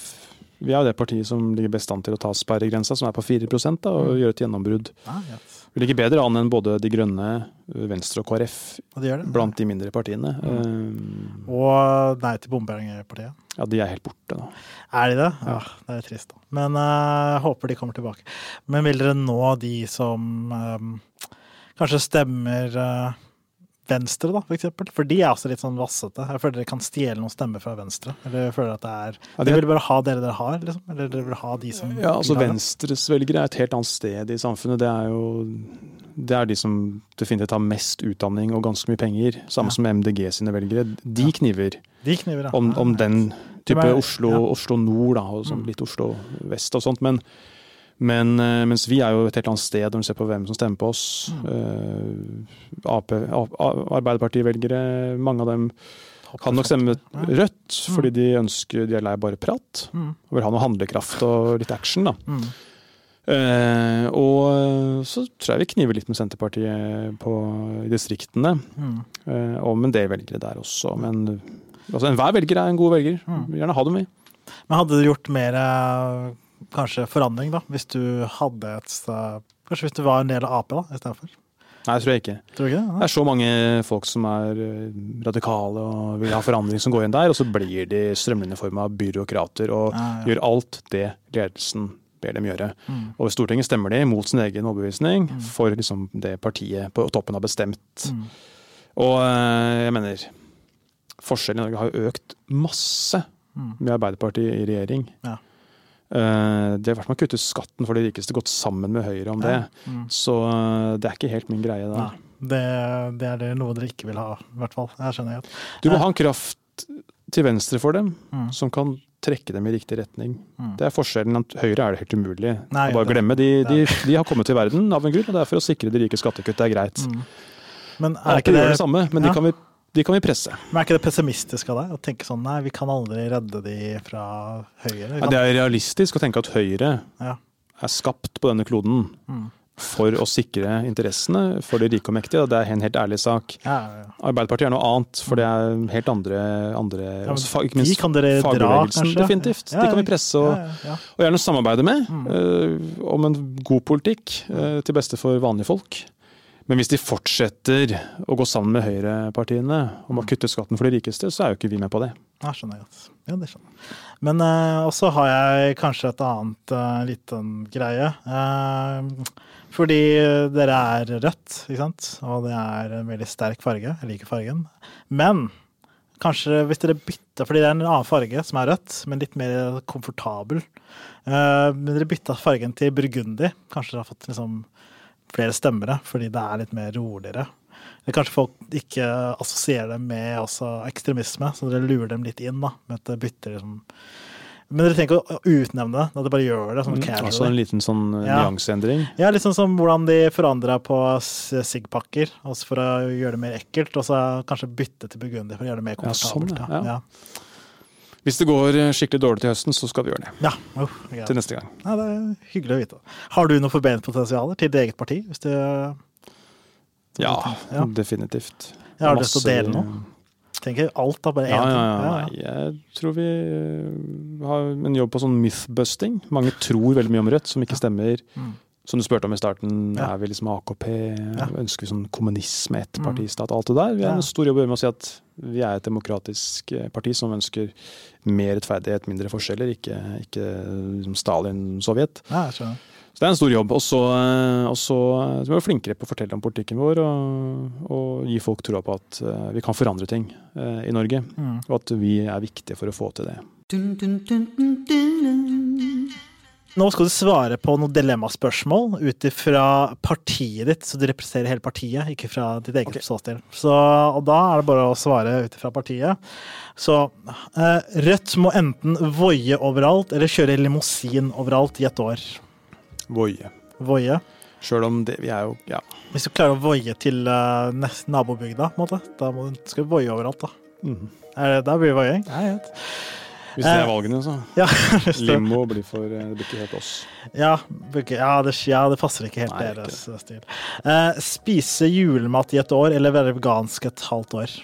Speaker 3: Vi er jo det partiet som ligger best an til å ta sperregrensa, som er på 4 da, og
Speaker 2: Mm.
Speaker 3: gjøre et gjennombrudd.
Speaker 2: Ah, yes.
Speaker 3: Vi ligger bedre an enn både De Grønne, Venstre og KrF
Speaker 2: Og de
Speaker 3: blant de mindre partiene.
Speaker 2: Mm.
Speaker 3: Um,
Speaker 2: Og Nei til bompengepartiet?
Speaker 3: ja, de er helt borte, da.
Speaker 2: Er de det?
Speaker 3: Ja.
Speaker 2: Ja, det er trist, da. Men eh, jeg håper de kommer tilbake. Men vil dere nå de som um, kanskje stemmer eh, Venstre, da, for eksempel? For de er også litt sånn vassete. Jeg føler dere kan stjele noen stemmer fra Venstre. Eller jeg føler at det er
Speaker 3: Ja, de
Speaker 2: Dere vil bare ha dere dere har, liksom? Eller dere vil ha de som
Speaker 3: Ja, altså? Venstres velgere er et helt annet sted i samfunnet. Det er jo det er de som definitivt har mest utdanning og ganske mye penger. Samme
Speaker 2: Ja.
Speaker 3: som MDG sine velgere. De
Speaker 2: Ja.
Speaker 3: kniver
Speaker 2: De kniver, ja.
Speaker 3: om, om den type Oslo. Oslo nord, da, og sånn
Speaker 2: Mm.
Speaker 3: litt Oslo vest og sånt. Men, men eh, mens vi er jo et helt annet sted når du ser på hvem som stemmer på oss.
Speaker 2: Mm.
Speaker 3: Eh, Ap, Arbeiderpartivelgere, mange av dem kan nok stemme rødt, fordi de ønsker de er lei bare prat.
Speaker 2: Mm.
Speaker 3: Og vil ha noe handlekraft og litt action, da.
Speaker 2: Mm.
Speaker 3: Eh, og så tror jeg vi kniver litt med Senterpartiet på, i distriktene.
Speaker 2: Mm.
Speaker 3: Eh, og med en del velgere der også. Men altså, enhver velger er en god velger.
Speaker 2: Mm.
Speaker 3: Vil Gjerne ha dem, vi.
Speaker 2: Men hadde du gjort mer kanskje forandring, da, hvis du hadde et Kanskje hvis du var en del av Ap da, istedenfor?
Speaker 3: Nei, det tror jeg ikke.
Speaker 2: Tror du ikke det?
Speaker 3: Det er så mange folk som er eh, radikale og vil ha forandring som går inn der, og så blir de strømlinjeforma byråkrater og
Speaker 2: Ja, ja.
Speaker 3: gjør alt det ledelsen ber dem gjøre.
Speaker 2: Mm.
Speaker 3: Og i Stortinget stemmer de mot sin egen overbevisning for liksom det partiet på toppen har bestemt.
Speaker 2: Mm.
Speaker 3: Og eh, jeg mener Forskjellen i Norge har jo økt masse
Speaker 2: Mm.
Speaker 3: med Arbeiderpartiet i regjering.
Speaker 2: Ja.
Speaker 3: Eh, De har vært med å kutte skatten for de rikeste, gått sammen med Høyre om det.
Speaker 2: Mm.
Speaker 3: Så eh, det er ikke helt min greie. da.
Speaker 2: det, det er det noe dere ikke vil ha, i hvert fall. Jeg skjønner godt.
Speaker 3: Du må ha en kraft til venstre for dem,
Speaker 2: Mm.
Speaker 3: som kan trekke dem i riktig retning.
Speaker 2: Mm.
Speaker 3: Det er forskjellen. at Høyre er det helt umulig
Speaker 2: Nei,
Speaker 3: å bare
Speaker 2: det-
Speaker 3: glemme. De, de, de har kommet til verden av en grunn, og det er for å sikre de rike skattekutt. Det er greit.
Speaker 2: Mm. Men er ikke det,
Speaker 3: det samme, men
Speaker 2: Ja.
Speaker 3: de, kan vi, de kan vi presse.
Speaker 2: men er ikke det pessimistisk av deg å tenke sånn nei, vi kan aldri redde de fra Høyre?
Speaker 3: Ja, det er realistisk å tenke at Høyre
Speaker 2: Ja.
Speaker 3: er skapt på denne kloden
Speaker 2: Mm.
Speaker 3: for å sikre interessene for de rike og mektige. Det er en helt ærlig sak.
Speaker 2: Ja, ja.
Speaker 3: Arbeiderpartiet er noe annet, for det er helt andre, andre også ikke ikke
Speaker 2: de
Speaker 3: minst
Speaker 2: kan dere
Speaker 3: fagbevegelsen.
Speaker 2: Dra,
Speaker 3: Definitivt. De kan vi presse og, og gjerne samarbeide med
Speaker 2: Mm.
Speaker 3: uh, om en god politikk uh, til beste for vanlige folk. Men hvis de fortsetter å gå sammen med høyrepartiene om å kutte skatten for de rikeste, så er jo ikke vi med på det.
Speaker 2: Ja, skjønner jeg godt. Ja, det skjønner jeg. Men uh, også har jeg kanskje et annet uh, liten greie. Uh, fordi dere er rødt, ikke sant? Og det er en veldig sterk farge. Jeg liker fargen. Men kanskje hvis dere bytter, fordi det er en annen farge som er rødt, men litt mer komfortabel. Men dere bytta fargen til burgundi. Kanskje dere har fått liksom flere stemmere, fordi det er litt mer roligere. Eller kanskje folk ikke assosierer det med også ekstremisme, så dere lurer dem litt inn da, med at det bytter liksom Men dere trenger ikke å utnevne det, at dere bare gjør det sånn
Speaker 3: Mm, altså en liten sånn eh,
Speaker 2: Ja.
Speaker 3: nyanseendring.
Speaker 2: Ja, litt sånn som hvordan de forandra på Sigg-pakker, altså for å gjøre det mer ekkelt, og så kanskje bytte til burgunder for å gjøre det mer
Speaker 3: sånn,
Speaker 2: komfortabelt.
Speaker 3: ja.
Speaker 2: da. ja.
Speaker 3: Hvis det går eh, skikkelig dårlig til høsten, så skal vi gjøre det.
Speaker 2: ja. Oh, ja.
Speaker 3: Til neste gang.
Speaker 2: ja, det er hyggelig å vite. Har du noe forbedringspotensial til ditt eget parti? Hvis du,
Speaker 3: Ja,
Speaker 2: Ja.
Speaker 3: definitivt.
Speaker 2: Jeg har du lyst til å dele noe? tenker alt, av Bare én ting.
Speaker 3: ja, jeg tror vi eh, har en jobb på sånn mythbusting. Mange tror veldig mye om Rødt, som ikke stemmer.
Speaker 2: Mm.
Speaker 3: Som du spurte om i starten,
Speaker 2: Ja.
Speaker 3: er vi liksom AKP?
Speaker 2: Ja.
Speaker 3: Ønsker vi sånn kommunisme,
Speaker 2: Mm.
Speaker 3: ettpartistat, alt det der? Vi har en stor jobb å gjøre med å si at vi er et demokratisk eh, parti som ønsker mer rettferdighet, mindre forskjeller, ikke, ikke liksom Stalin, Sovjet.
Speaker 2: Ja.
Speaker 3: Så det er en stor jobb. Og så, eh, og så, må vi være flinkere på å fortelle om politikken vår og, og gi folk troa på at eh, vi kan forandre ting i Norge.
Speaker 2: Mm.
Speaker 3: Og at vi er viktige for å få til det.
Speaker 2: Nå skal du svare på noen dilemmaspørsmål ut ifra partiet ditt, så du representerer hele partiet, ikke fra ditt eget
Speaker 3: okay.
Speaker 2: ståsted. Så, og da er det bare å svare ut ifra partiet. Så eh, Rødt må enten voie overalt eller kjøre limousin overalt i et år.
Speaker 3: Voie.
Speaker 2: Voie.
Speaker 3: Sjøl om det Vi er jo Ja.
Speaker 2: Hvis du klarer å voie til uh, nabobygda, på en måte, da må du, skal du voie overalt, da.
Speaker 3: Mm.
Speaker 2: Er det, da blir det voiing? Ja, jeg vet.
Speaker 3: Hvis det
Speaker 2: Eh,
Speaker 3: er valgene, så. [laughs]
Speaker 2: Ja,
Speaker 3: Limo blir for eh, Det blir ikke helt oss.
Speaker 2: Ja, ja, det, ja, det passer ikke helt
Speaker 3: Nei,
Speaker 2: deres stil. Eh, spise julemat i et år eller være vegansk et halvt år?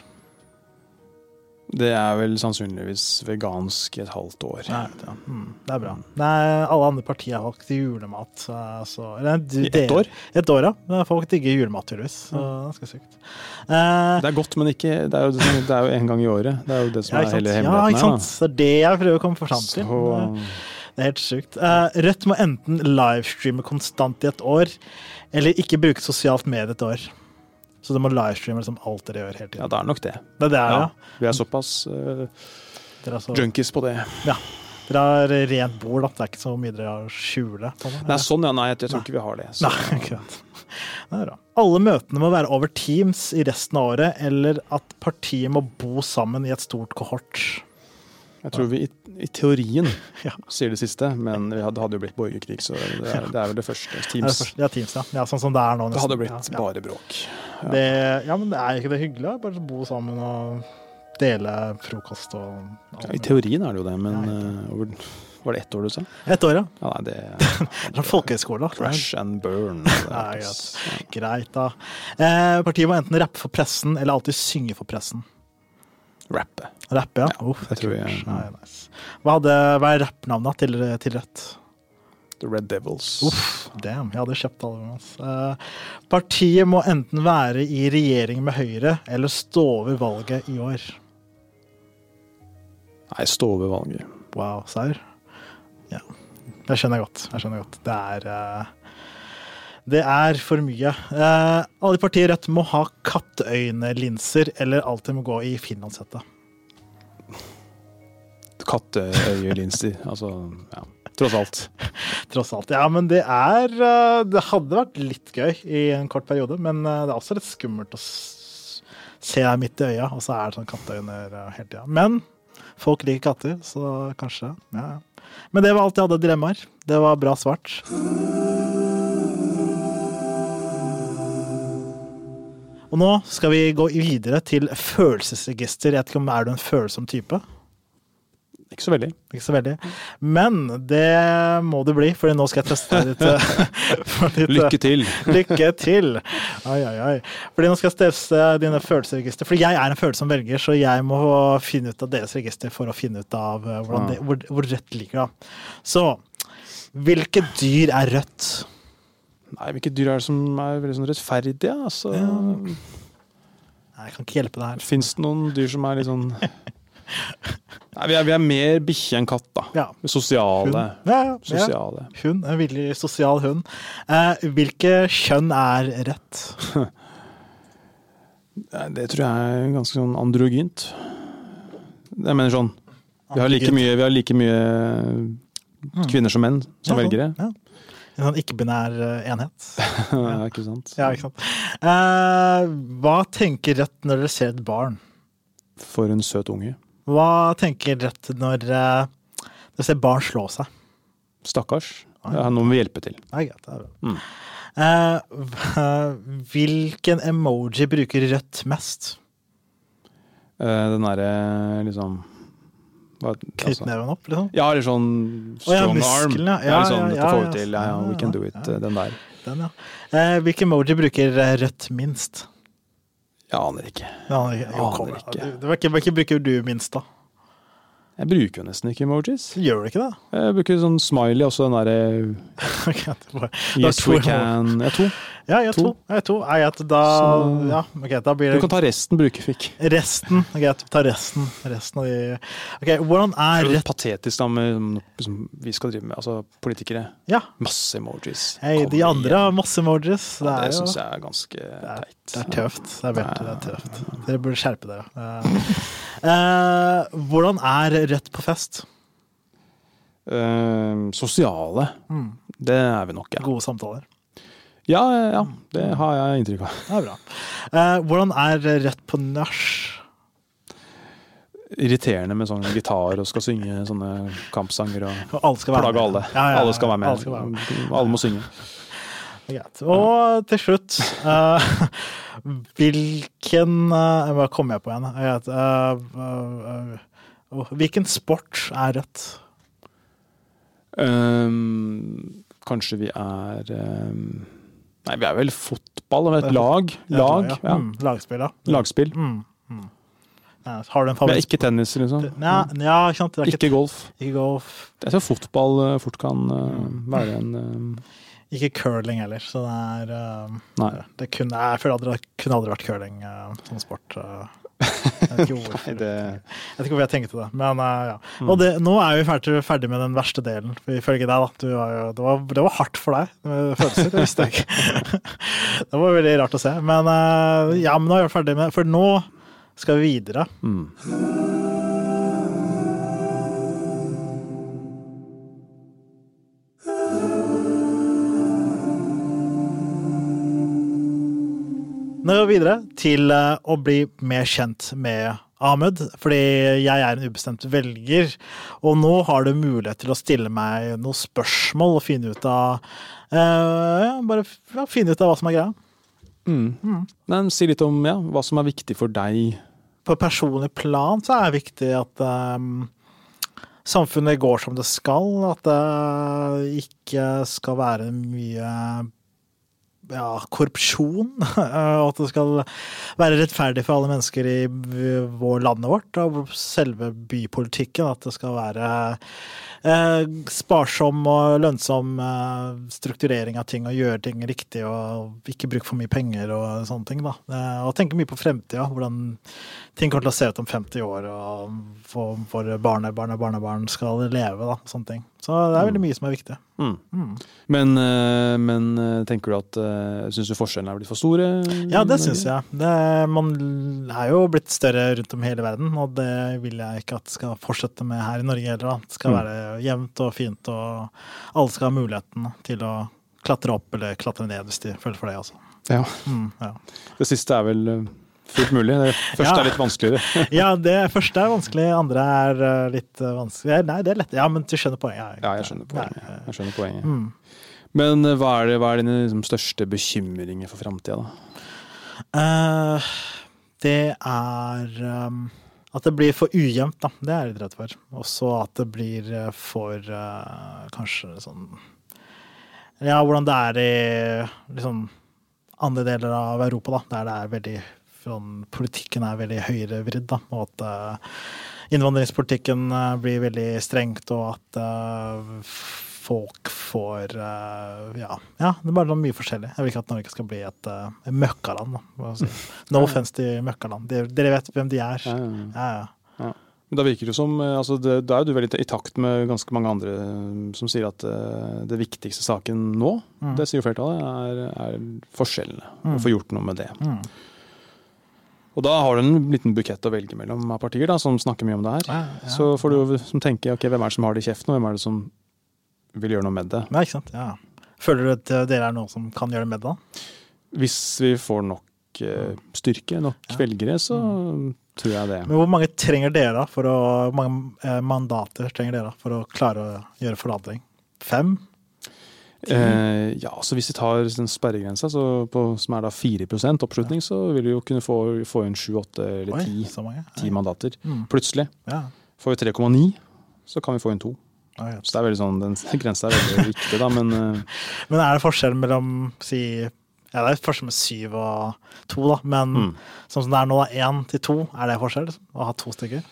Speaker 3: Det er vel sannsynligvis vegansk i et halvt år.
Speaker 2: Nei, ja. mm, det er bra. Nei, alle andre partier har valgt julemat. Så, eller, du-
Speaker 3: I ett år?
Speaker 2: Et år, ja. Er Folk digger julemat, tydeligvis. Så det er ganske sykt. Eh,
Speaker 3: Det er godt, men ikke Det er jo, det er jo en gang i året. Det er jo det som
Speaker 2: ja,
Speaker 3: er hele hemmeligheten.
Speaker 2: ja,
Speaker 3: ikke
Speaker 2: sant? Det er det jeg prøver å komme fram til.
Speaker 3: Så,
Speaker 2: Det er helt sjukt. Eh, Rødt må enten livestreame konstant i et år, eller ikke bruke sosialt medie et år. Så du må livestreame liksom alt dere gjør hele tiden?
Speaker 3: ja, det er nok det.
Speaker 2: Det er det, ja.
Speaker 3: Ja, vi er såpass
Speaker 2: uh, er så,
Speaker 3: junkies på det. Ja.
Speaker 2: dere har rent bord, da. Det er ikke så mye dere har å skjule.
Speaker 3: Nei, sånn ja. Nei, jeg, jeg tror ikke vi har det. Så. [laughs]
Speaker 2: Nei, ikke sant. Det er bra. Alle møtene må være over Teams i resten av året, eller at partiet må bo sammen i et stort kohort.
Speaker 3: Jeg tror vi i, i teorien [laughs]
Speaker 2: Ja.
Speaker 3: sier det siste, men vi hadde, det hadde jo blitt borgerkrig, så det er, det er vel det første.
Speaker 2: Er det
Speaker 3: Teams.
Speaker 2: Ja, Teams, ja. ja. Sånn som det er nå.
Speaker 3: Det hadde
Speaker 2: nesten.
Speaker 3: blitt bare bråk.
Speaker 2: Det, ja, men det er ikke det hyggelig? Bare bo sammen og dele frokost og
Speaker 3: Ja, I teorien er det jo det, men
Speaker 2: Ja,
Speaker 3: eh, over, var det ett år du sa?
Speaker 2: Et år, ja.
Speaker 3: Ja, nei, det [laughs]
Speaker 2: Det er folkehøyskole,
Speaker 3: Crash and burn. [laughs] Det ikke-
Speaker 2: Greit, da. Eh, partiet må enten rappe for pressen eller alltid synge for pressen.
Speaker 3: Rappe.
Speaker 2: Rappe, ja.
Speaker 3: Ja,
Speaker 2: Uff, det
Speaker 3: tror jeg-
Speaker 2: ja, nice. Hva, hadde, hva er rappnavnet til, til Rødt?
Speaker 3: The Red Devils.
Speaker 2: Uff, damn, jeg hadde kjøpt albumet hans. Uh, partiet må enten være i regjering med Høyre eller stå over valget i år.
Speaker 3: Nei, stå over valget.
Speaker 2: Wow, serr? Ja. Det skjønner jeg godt. Jeg skjønner godt. Det er uh, Det er for mye. Eh, alle partier Rødt må ha katteøynelinser eller alltid må gå i finlandshette.
Speaker 3: Katteøyelinser. Altså, ja. Tross alt. [laughs]
Speaker 2: Tross alt. Ja, men det er eh, Det hadde vært litt gøy i en kort periode, men eh, det er også litt skummelt å se deg midt i øya, og så er det sånn katteøyne eh, hele tida. Men folk liker katter, så kanskje. Ja. Men det var alt jeg hadde dilemmaer. Det var bra svart. Og nå skal vi gå videre til følelsesregister. Jeg vet ikke om Er du en følsom type?
Speaker 3: Ikke så veldig.
Speaker 2: Ikke så veldig. Men det må det bli, for nå skal jeg teste deg litt. eh, [laughs] for litt, eh,
Speaker 3: Lykke til.
Speaker 2: Lykke til! Oi, oi, oi. Fordi nå skal jeg teste dine følelsesregister. For jeg er en følsom velger, så jeg må finne ut av deres register for å finne ut av eh, det, hvor, hvor rødt ligger. da. Så hvilke dyr er rødt?
Speaker 3: Nei, Hvilke dyr er det som er veldig sånn rettferdige? Altså,
Speaker 2: Nei, Jeg kan ikke hjelpe deg her.
Speaker 3: Fins det noen dyr som er litt sånn [laughs] Nei, vi er, vi er mer bikkje enn katt, da.
Speaker 2: Ja.
Speaker 3: Sosiale.
Speaker 2: Hun. ja, ja.
Speaker 3: Sosiale.
Speaker 2: Hun, En villig sosial hund. Eh, hvilke kjønn er
Speaker 3: rett? [laughs] Det tror jeg er ganske sånn androgynt. Jeg mener sånn Vi har like mye, har like mye kvinner som menn som
Speaker 2: Ja,
Speaker 3: velgere.
Speaker 2: Ja. En sånn ikke-binær eh, enhet. [laughs]
Speaker 3: Ja, ikke sant?
Speaker 2: Ja, ikke sant. Eh, hva tenker Rødt når dere ser et barn?
Speaker 3: For en søt unge.
Speaker 2: Hva tenker Rødt når eh, dere ser barn slå seg?
Speaker 3: Stakkars. Ja, noen vil vi hjelpe til.
Speaker 2: Er greit. Det er bra.
Speaker 3: Mm.
Speaker 2: Uh, hvilken emoji bruker Rødt mest?
Speaker 3: Uh, Den derre liksom altså,
Speaker 2: Knyttneven opp, liksom?
Speaker 3: Ja, eller sånn
Speaker 2: Å ja,
Speaker 3: strong arm.
Speaker 2: muskelen, ja.
Speaker 3: Ja,
Speaker 2: Ja,
Speaker 3: sånn,
Speaker 2: ja,
Speaker 3: dette
Speaker 2: ja,
Speaker 3: får
Speaker 2: ja.
Speaker 3: vi til. Ja, ja, we can do it.
Speaker 2: Ja, ja.
Speaker 3: Den der.
Speaker 2: Den, ja. Uh, hvilken emoji bruker eh, Rødt minst?
Speaker 3: Jeg aner ikke.
Speaker 2: Ja, jo,
Speaker 3: Aner
Speaker 2: kom, da.
Speaker 3: ikke.
Speaker 2: Du- Hvilken hvilken bruker du minst, da?
Speaker 3: Jeg bruker jo nesten ikke emojis.
Speaker 2: Gjør du ikke det?
Speaker 3: Jeg bruker sånn smiley, også den derre [laughs]
Speaker 2: har
Speaker 3: Yes, we can. Ja, to.
Speaker 2: Ja, jeg to. Jeg to. Er jeg da
Speaker 3: Så-
Speaker 2: Ja, okay, da blir
Speaker 3: Du kan ta resten, bruker vi
Speaker 2: resten. Greit, vi tar resten. Resten av de Ok, hvordan er rett
Speaker 3: patetisk da med som vi skal drive med, altså politikere.
Speaker 2: Ja.
Speaker 3: Masse emojis.
Speaker 2: Hei, de andre
Speaker 3: igjen.
Speaker 2: har masse emojis. Det
Speaker 3: Ja, det
Speaker 2: jo
Speaker 3: syns jeg er ganske
Speaker 2: det er,
Speaker 3: teit.
Speaker 2: det er tøft. Det er veldig det er tøft. Dere burde skjerpe dere. uh, hvordan er Rødt på fest?
Speaker 3: Uh, sosiale.
Speaker 2: Mm.
Speaker 3: Det er vi nok, ja.
Speaker 2: Gode samtaler.
Speaker 3: Ja, ja, det har jeg inntrykk av.
Speaker 2: Det er bra. Eh, hvordan er Rødt på nach?
Speaker 3: Irriterende med sånn gitar og skal synge sånne kampsanger og
Speaker 2: Og Alle skal være
Speaker 3: plage alle.
Speaker 2: Ja, ja,
Speaker 3: Alle skal være med.
Speaker 2: Alle, skal være med.
Speaker 3: Alle må synge.
Speaker 2: Greit. Og til slutt eh, Hvilken uh, Hva kom jeg på igjen? Vet, uh, eh, hvilken sport er rødt?
Speaker 3: Um, kanskje vi er ehm, Nei, vi er vel fotball, et lag. Lag,
Speaker 2: ja. Mm, lagspill, ja.
Speaker 3: Lagspill.
Speaker 2: Mm, mm. Har du en favoritt?
Speaker 3: ikke tennis, liksom.
Speaker 2: Nei, ja, ikke ikke,
Speaker 3: Ikke golf.
Speaker 2: ikke golf.
Speaker 3: Jeg tror fotball eh, fort kan eh, være en eh,
Speaker 2: Ikke curling heller, så det er eh,
Speaker 3: Nei.
Speaker 2: det kunne, Jeg føler at det kunne aldri vært curling uh, som sport. eh. Jeg vet ikke hvorfor.
Speaker 3: Nei, det
Speaker 2: Jeg vet ikke hvorfor jeg tenkte det, men eh, ja. Og det, nå er vi ferdig, med den verste delen, ifølge deg. da. Du var jo, det, var, det var hardt for deg med følelser, det visste jeg ikke. [laughs] det var veldig rart å se. Men eh, ja, men nå er vi ferdig med For nå skal vi videre.
Speaker 3: mm.
Speaker 2: Nå går vi videre til eh, å bli mer kjent med Ahmed, fordi jeg er en ubestemt velger. Og nå har du mulighet til å stille meg noen spørsmål og finne ut av eh, Bare ja, finne ut av hva som er greia.
Speaker 3: Mm. Men si litt om ja, hva som er viktig for deg.
Speaker 2: På personlig plan så er det viktig at um, samfunnet går som det skal. At det ikke skal være mye ja, korrupsjon. [laughs] Og at det skal være rettferdig for alle mennesker i vår landet vårt. Og selve bypolitikken. At det skal være eh, sparsom og lønnsom eh, strukturering av ting og gjøre ting riktig og ikke bruke for mye penger og sånne ting. da. Eh, og tenke mye på fremtida, hvordan ting kommer til å se ut om 50 år, og hvor barnebarn og barnebarn skal leve. da, sånne ting. Så det er veldig mye som er viktig.
Speaker 3: Mm.
Speaker 2: Mm.
Speaker 3: Men, eh, men eh, tenker du at uh, Syns du forskjellene er blitt for store?
Speaker 2: Ja, det syns jeg. Det, man er jo blitt større rundt om hele verden, og det vil jeg ikke at skal fortsette med her i Norge heller. da. Det skal
Speaker 3: Mm.
Speaker 2: være jevnt og fint, og alle skal ha muligheten til å klatre opp eller klatre ned hvis de føler for det. altså.
Speaker 3: Ja.
Speaker 2: Mm, ja.
Speaker 3: Det siste er vel eh, fullt mulig. Det første
Speaker 2: Ja.
Speaker 3: er litt vanskeligere. [laughs]
Speaker 2: ja, det første er vanskelig, andre er eh, litt eh, vanskelig. Nei, det er lett. Ja, men du skjønner poenget.
Speaker 3: Ja, jeg skjønner poenget. Jeg skjønner poenget.
Speaker 2: Mm.
Speaker 3: Men eh, hva er, det, hva er dine liksom, største bekymringer for framtida, da?
Speaker 2: Uh, det er um, at det blir for ujevnt, da. Det er jeg redd for. Også at det blir for uh, kanskje sånn Ja, hvordan det er i liksom andre deler av Europa, da. Der det er veldig sånn, Politikken er veldig høyrevridd, da. Og at eh, innvandringspolitikken eh, blir veldig strengt, og at eh, folk får ja, ja, det er bare mye forskjellig. Jeg vil ikke at Norge skal bli et, et møkkaland. Da, si. No offense til møkkaland. Dere, vet hvem de er.
Speaker 3: Ja, ja. Men Da virker det som, altså det, Da er du veldig i takt med ganske mange andre som sier at det viktigste saken nå,
Speaker 2: Mm.
Speaker 3: det sier flertallet, er, er forskjellene. Å
Speaker 2: Mm.
Speaker 3: få gjort noe med det.
Speaker 2: Mm.
Speaker 3: Og da har du en liten bukett å velge mellom av partier da, som snakker mye om det her.
Speaker 2: Ja, ja.
Speaker 3: Så får du jo som tenke ok, hvem er det som har det i kjeften, og hvem er det som vil gjøre noe med det.
Speaker 2: Ja, ikke sant. Ja. Føler du at uh, dere er noen som kan gjøre det med det? da?
Speaker 3: Hvis vi får nok eh, styrke, nok velgere, så tror jeg det.
Speaker 2: Men hvor mange trenger dere da for å, mange eh, mandater trenger dere da for å klare å gjøre forandring? Fem?
Speaker 3: Eh, ja, så Hvis vi tar den sperregrensa, så på, som er da 4 oppslutning, så vil vi jo kunne få, få inn 7, 8 eller 10,
Speaker 2: Oi, mange.
Speaker 3: 10 mandater.
Speaker 2: Mm.
Speaker 3: Plutselig.
Speaker 2: Ja.
Speaker 3: Får vi 3,9, så kan vi få inn 2.
Speaker 2: Ja, ja.
Speaker 3: Så det er veldig sånn, den [laughs] grensa er veldig viktig, da, men eh, [laughs]
Speaker 2: Men er det forskjell mellom si ja, det er forskjell med syv og to, da. Men
Speaker 3: mm.
Speaker 2: sånn som det er nå, da, én til to, er det forskjell? liksom? Å ha to stykker?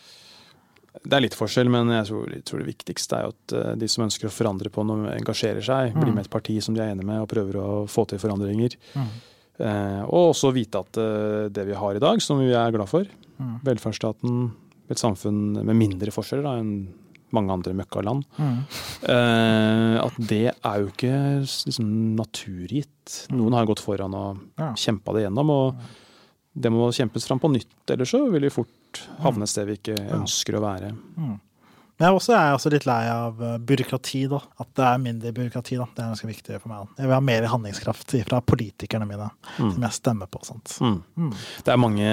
Speaker 3: Det er litt forskjell, men jeg tror, jeg tror det viktigste er at eh, de som ønsker å forandre på noe, engasjerer seg. Blir
Speaker 2: Mm.
Speaker 3: med et parti som de er enig med, og prøver å få til forandringer.
Speaker 2: Mm.
Speaker 3: Eh, og også vite at eh, det vi har i dag, som vi er glad for,
Speaker 2: Mm.
Speaker 3: velferdsstaten, et samfunn med mindre forskjeller da, enn mange andre møkkaland,
Speaker 2: Mm.
Speaker 3: eh, at det er jo ikke liksom, naturgitt. Noen har gått foran og
Speaker 2: Ja.
Speaker 3: kjempa det gjennom, og det må kjempes fram på nytt, ellers så vil vi fort havne et sted vi ikke
Speaker 2: Ja.
Speaker 3: ønsker å være.
Speaker 2: Mm. Men jeg også, er også litt lei av eh, byråkrati, da. At det er mindre byråkrati, da. Det er ganske viktig for meg. Jeg vil ha mer handlingskraft fra politikerne mine,
Speaker 3: Mm.
Speaker 2: som jeg stemmer på sånt.
Speaker 3: Mm.
Speaker 2: Mm.
Speaker 3: Det er mange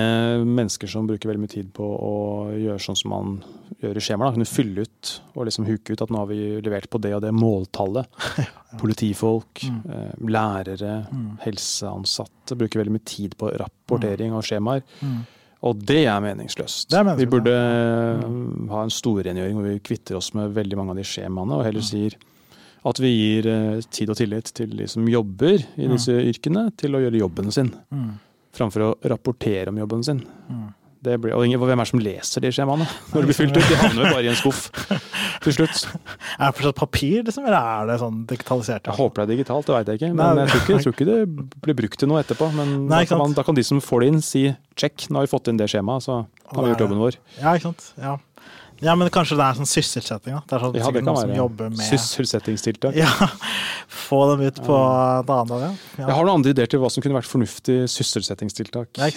Speaker 3: mennesker som bruker veldig mye tid på å gjøre sånn som man gjør i skjemaer. Kunne fylle ut og liksom huke ut at nå har vi levert på det og det måltallet. [laughs] Politifolk,
Speaker 2: Mm.
Speaker 3: eh, lærere,
Speaker 2: Mm.
Speaker 3: helseansatte bruker veldig mye tid på rapportering og skjemaer.
Speaker 2: Mm.
Speaker 3: Og det er meningsløst.
Speaker 2: Det er meningsløst,
Speaker 3: vi burde eh, ha en storrengjøring hvor vi kvitter oss med veldig mange av de skjemaene, og heller
Speaker 2: Mm.
Speaker 3: sier at vi gir eh, tid og tillit til de som jobber i
Speaker 2: Mm.
Speaker 3: disse yrkene, til å gjøre jobben sin
Speaker 2: Mm.
Speaker 3: framfor å rapportere om jobben sin.
Speaker 2: Mm.
Speaker 3: Det blir, og hvem er det som leser de skjemaene når de blir fylt ut? [laughs] De havner jo bare i en skuff til slutt.
Speaker 2: Er det fortsatt papir, liksom, eller er det sånn digitalisert?
Speaker 3: Jeg håper det er digitalt, det veit jeg ikke. Men jeg tror ikke, jeg tror ikke det blir brukt til noe etterpå. Men
Speaker 2: Nei,
Speaker 3: da, kan man, da kan de som får det inn, si check, nå har vi fått inn det skjemaet, så har vi gjort jobben vår.
Speaker 2: Ja, ikke sant. Ja. ja, men kanskje det er sånn sysselsetting, da. Det er sånn,
Speaker 3: Ja, det kan være
Speaker 2: med
Speaker 3: sysselsettingstiltak.
Speaker 2: Ja, få dem ut på et annet dag, ja.
Speaker 3: Jeg har noen andre ideer til hva som kunne vært fornuftig sysselsettingstiltak
Speaker 2: Ja,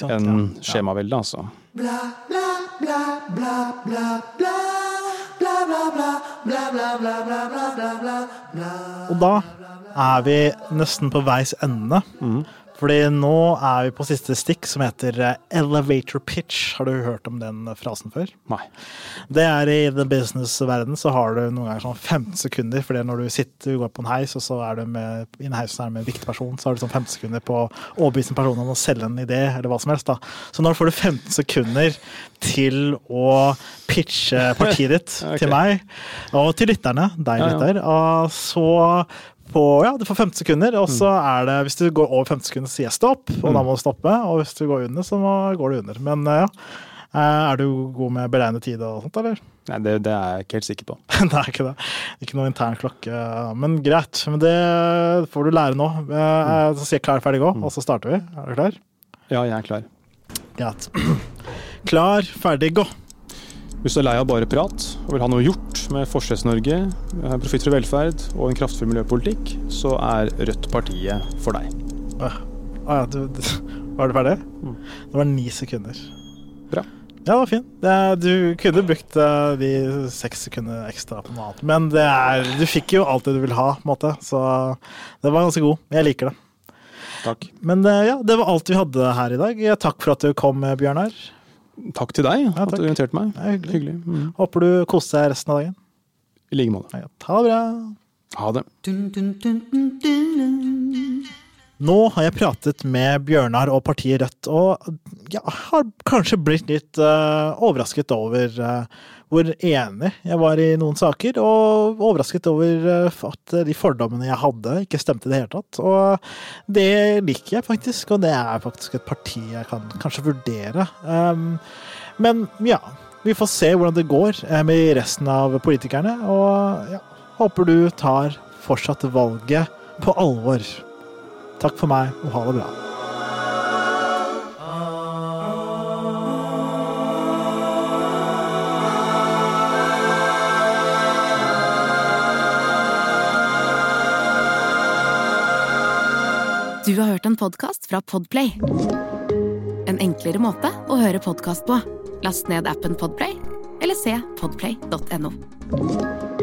Speaker 3: altså.
Speaker 2: Og da er vi nesten på veis ende.
Speaker 3: Mhm.
Speaker 2: Fordi nå er vi på siste stikk, som heter eh, elevator pitch. Har du hørt om den frasen før?
Speaker 3: Nei.
Speaker 2: Det er I the business-verden så har du noen ganger sånn 15 sekunder. For når du sitter du går på en heis, og så er du med, i en heis som er du med en viktig person, så har du sånn 15 sekunder på å overbevise en person om å selge en idé, eller hva som helst. da. Så nå får du 15 sekunder til å pitche partiet ditt [laughs]
Speaker 3: okay.
Speaker 2: til meg, og til lytterne, deg
Speaker 3: Ja, ja.
Speaker 2: lytter. Og så på, ja, du får 15 sekunder, og så er det Hvis du går over 15 sekunder, så sier jeg stopp, og
Speaker 3: Mm.
Speaker 2: da må du stoppe. Og hvis du går under, så må, går du under. Men eh, ja. Eh, Er du god med beregnet tid og sånt, eller?
Speaker 3: Nei, det, det er jeg ikke helt sikker på. [laughs]
Speaker 2: det er ikke det. Ikke noen intern klokke. Men greit. Men det får du lære nå. Eh, Så sier jeg klar, ferdig, gå, og så starter vi. Er du klar?
Speaker 3: Ja, jeg er klar.
Speaker 2: Greit. [clears throat] Klar, ferdig, gå.
Speaker 3: Hvis du er lei av bare prat og vil ha noe gjort med Forskjells-Norge, eh, profitt for velferd og en kraftfull miljøpolitikk, så er Rødt partiet for deg.
Speaker 2: Å ah, ja, du, du, var det ferdig?
Speaker 3: Mm.
Speaker 2: Det var ni sekunder.
Speaker 3: Bra.
Speaker 2: Ja, det var fint. Det, du kunne brukt eh, de seks sekunder ekstra på noe annet. Men det er, du fikk jo alt det du ville ha, på en måte. Så det var ganske god. Jeg liker det.
Speaker 3: Takk.
Speaker 2: Men eh, ja, det var alt vi hadde her i dag. Takk for at du kom, Bjørnar.
Speaker 3: Takk til deg
Speaker 2: Ja,
Speaker 3: at du inviterte meg.
Speaker 2: Det er hyggelig.
Speaker 3: Hyggelig. Mm.
Speaker 2: Håper du koser deg resten av dagen.
Speaker 3: I like måte.
Speaker 2: Ja, ha det bra.
Speaker 3: Ha det.
Speaker 2: Nå har jeg pratet med Bjørnar og partiet Rødt, og jeg har kanskje blitt litt uh, overrasket over uh, hvor enig jeg var i noen saker, og overrasket over eh, at de fordommene jeg hadde, ikke stemte i det hele tatt. Og det liker jeg faktisk, og det er faktisk et parti jeg kan kanskje vurdere. Um, men ja, vi får se hvordan det går med resten av politikerne, og ja, håper du tar fortsatt valget på alvor. Takk for meg, og ha det bra.
Speaker 1: Du har hørt en podkast fra Podplay. En enklere måte å høre podkast på. Last ned appen Podplay, eller se podplay.no.